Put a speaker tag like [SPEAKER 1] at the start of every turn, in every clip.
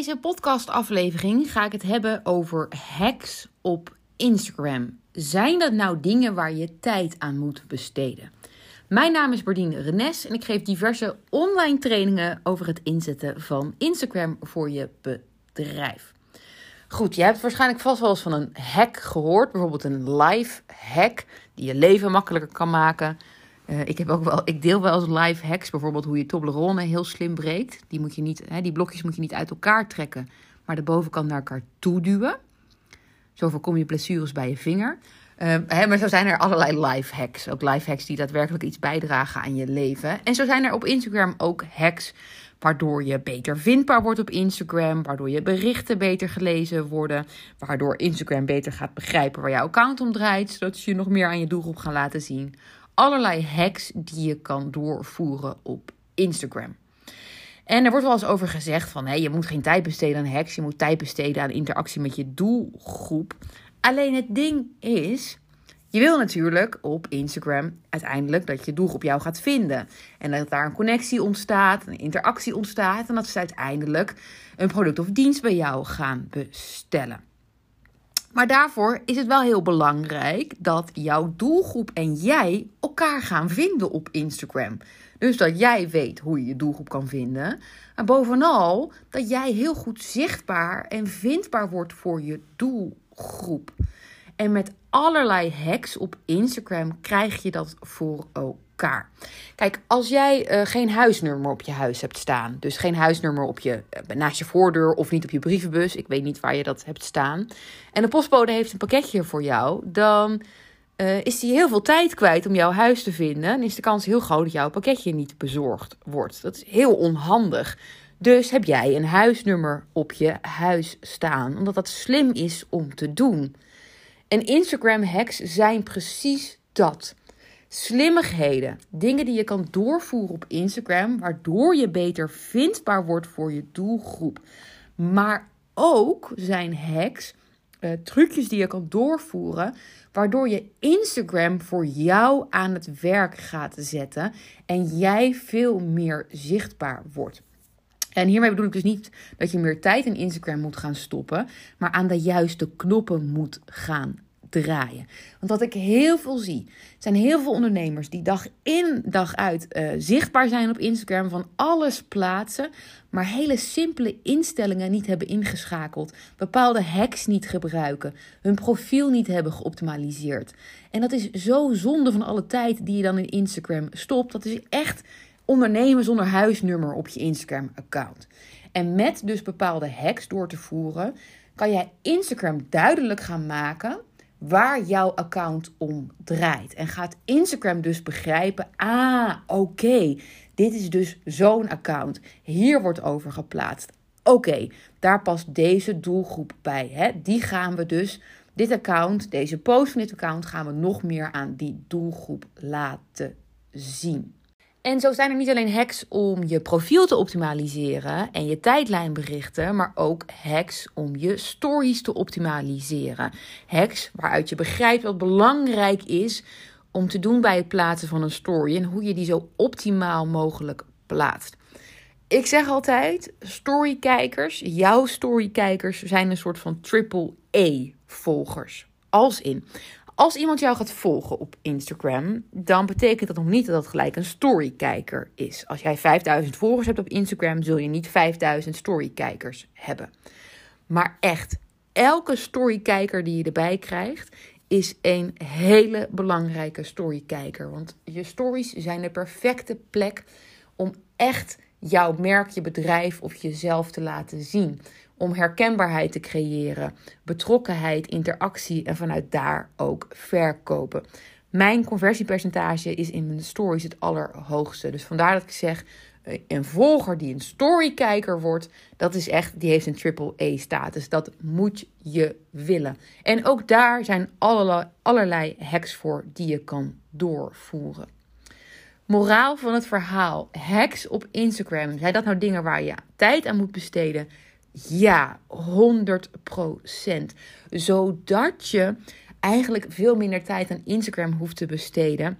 [SPEAKER 1] deze podcastaflevering ga ik het hebben over hacks op Instagram. Zijn dat nou dingen waar je tijd aan moet besteden? Mijn naam is Bardine Renes en ik geef diverse online trainingen over het inzetten van Instagram voor je bedrijf. Goed, je hebt waarschijnlijk vast wel eens van een hack gehoord, bijvoorbeeld een live hack die je leven makkelijker kan maken. Uh, ik, heb ook wel, ik deel wel eens live hacks, bijvoorbeeld hoe je Toblerone heel slim breekt. Die, moet je niet, hè, die blokjes moet je niet uit elkaar trekken, maar de bovenkant naar elkaar toe duwen. Zo voorkom je blessures bij je vinger. Uh, hè, maar zo zijn er allerlei live hacks. Ook live hacks die daadwerkelijk iets bijdragen aan je leven. En zo zijn er op Instagram ook hacks waardoor je beter vindbaar wordt op Instagram, waardoor je berichten beter gelezen worden, waardoor Instagram beter gaat begrijpen waar jouw account om draait, zodat je nog meer aan je doelgroep gaan laten zien allerlei hacks die je kan doorvoeren op Instagram. En er wordt wel eens over gezegd van hé, je moet geen tijd besteden aan hacks, je moet tijd besteden aan interactie met je doelgroep. Alleen het ding is, je wil natuurlijk op Instagram uiteindelijk dat je doelgroep jou gaat vinden. En dat daar een connectie ontstaat, een interactie ontstaat en dat ze uiteindelijk een product of dienst bij jou gaan bestellen. Maar daarvoor is het wel heel belangrijk dat jouw doelgroep en jij elkaar gaan vinden op Instagram. Dus dat jij weet hoe je je doelgroep kan vinden. Maar bovenal dat jij heel goed zichtbaar en vindbaar wordt voor je doelgroep. En met allerlei hacks op Instagram krijg je dat voor elkaar. Kijk, als jij uh, geen huisnummer op je huis hebt staan, dus geen huisnummer op je, uh, naast je voordeur of niet op je brievenbus, ik weet niet waar je dat hebt staan, en de postbode heeft een pakketje voor jou, dan uh, is hij heel veel tijd kwijt om jouw huis te vinden. En is de kans heel groot dat jouw pakketje niet bezorgd wordt. Dat is heel onhandig. Dus heb jij een huisnummer op je huis staan, omdat dat slim is om te doen. En Instagram hacks zijn precies dat. Slimmigheden, dingen die je kan doorvoeren op Instagram, waardoor je beter vindbaar wordt voor je doelgroep. Maar ook zijn hacks, uh, trucjes die je kan doorvoeren, waardoor je Instagram voor jou aan het werk gaat zetten en jij veel meer zichtbaar wordt. En hiermee bedoel ik dus niet dat je meer tijd in Instagram moet gaan stoppen, maar aan de juiste knoppen moet gaan draaien. Want wat ik heel veel zie, zijn heel veel ondernemers die dag in dag uit uh, zichtbaar zijn op Instagram, van alles plaatsen, maar hele simpele instellingen niet hebben ingeschakeld, bepaalde hacks niet gebruiken, hun profiel niet hebben geoptimaliseerd. En dat is zo zonde van alle tijd die je dan in Instagram stopt. Dat is echt ondernemen zonder huisnummer op je Instagram-account. En met dus bepaalde hacks door te voeren, kan jij Instagram duidelijk gaan maken waar jouw account om draait. En gaat Instagram dus begrijpen: ah, oké, dit is dus zo'n account. Hier wordt over geplaatst. Oké, daar past deze doelgroep bij. Hè? Die gaan we dus, dit account, deze post van dit account, gaan we nog meer aan die doelgroep laten zien. En zo zijn er niet alleen hacks om je profiel te optimaliseren en je tijdlijnberichten, maar ook hacks om je stories te optimaliseren. Hacks waaruit je begrijpt wat belangrijk is om te doen bij het plaatsen van een story en hoe je die zo optimaal mogelijk plaatst. Ik zeg altijd: storykijkers, jouw storykijkers zijn een soort van triple A volgers. Als in, als iemand jou gaat volgen op Instagram, dan betekent dat nog niet dat dat gelijk een storykijker is. Als jij 5000 volgers hebt op Instagram, zul je niet 5000 storykijkers hebben. Maar echt, elke storykijker die je erbij krijgt, is een hele belangrijke storykijker. Want je stories zijn de perfecte plek om echt jouw merk, je bedrijf of jezelf te laten zien om herkenbaarheid te creëren, betrokkenheid, interactie en vanuit daar ook verkopen. Mijn conversiepercentage is in mijn stories het allerhoogste. Dus vandaar dat ik zeg, eh, een volger die een storykijker wordt, dat is echt, die heeft een triple A status. Dat moet je willen. En ook daar zijn allerlei, allerlei hacks voor die je kan doorvoeren. Moraal van het verhaal: hacks op Instagram. Zijn dat nou dingen waar je tijd aan moet besteden? Ja, 100% Zodat je eigenlijk veel minder tijd aan Instagram hoeft te besteden.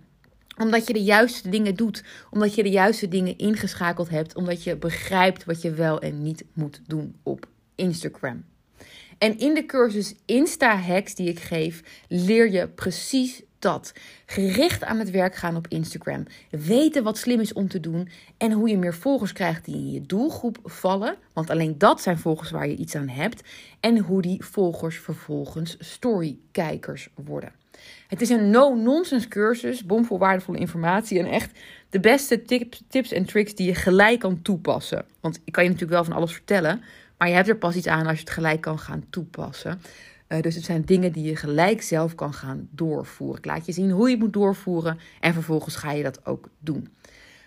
[SPEAKER 1] omdat je de juiste dingen doet. Omdat je de juiste dingen ingeschakeld hebt. Omdat je begrijpt wat je wel en niet moet doen op Instagram. En in de cursus Insta Hacks die ik geef, leer je precies dat. Gericht aan het werk gaan op Instagram. Weten wat slim is om te doen. En hoe je meer volgers krijgt die in je doelgroep vallen. Want alleen dat zijn volgers waar je iets aan hebt. En hoe die volgers vervolgens storykijkers worden. Het is een no-nonsense cursus, bomvol waardevolle informatie en echt de beste tips, tips en tricks die je gelijk kan toepassen. Want ik kan je natuurlijk wel van alles vertellen, maar je hebt er pas iets aan als je het gelijk kan gaan toepassen. Uh, dus het zijn dingen die je gelijk zelf kan gaan doorvoeren. Ik laat je zien hoe je moet doorvoeren en vervolgens ga je dat ook doen.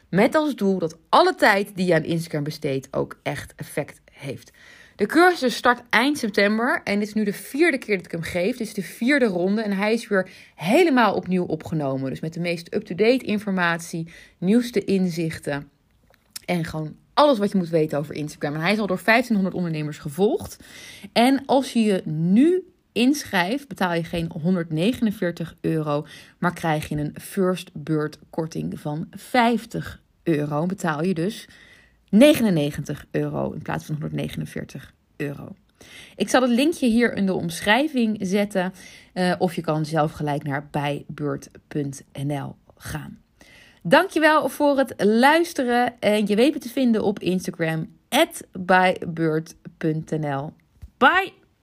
[SPEAKER 1] Met als doel dat alle tijd die je aan Instagram besteedt ook echt effect heeft. De cursus start eind september en dit is nu de vierde keer dat ik hem geef. Dit is de vierde ronde en hij is weer helemaal opnieuw opgenomen. Dus met de meest up-to-date informatie, nieuwste inzichten en gewoon alles wat je moet weten over Instagram. En hij is al door 1500 ondernemers gevolgd. En als je je nu inschrijft, betaal je geen 149 euro, maar krijg je een first bird korting van 50 euro. Betaal je dus 99 euro in plaats van 149 euro. Ik zal het linkje hier in de omschrijving zetten. Uh, of je kan zelf gelijk naar bijbeurt.nl gaan. Dankjewel voor het luisteren. En je weet me te vinden op Instagram, bijbeurt.nl. Bye!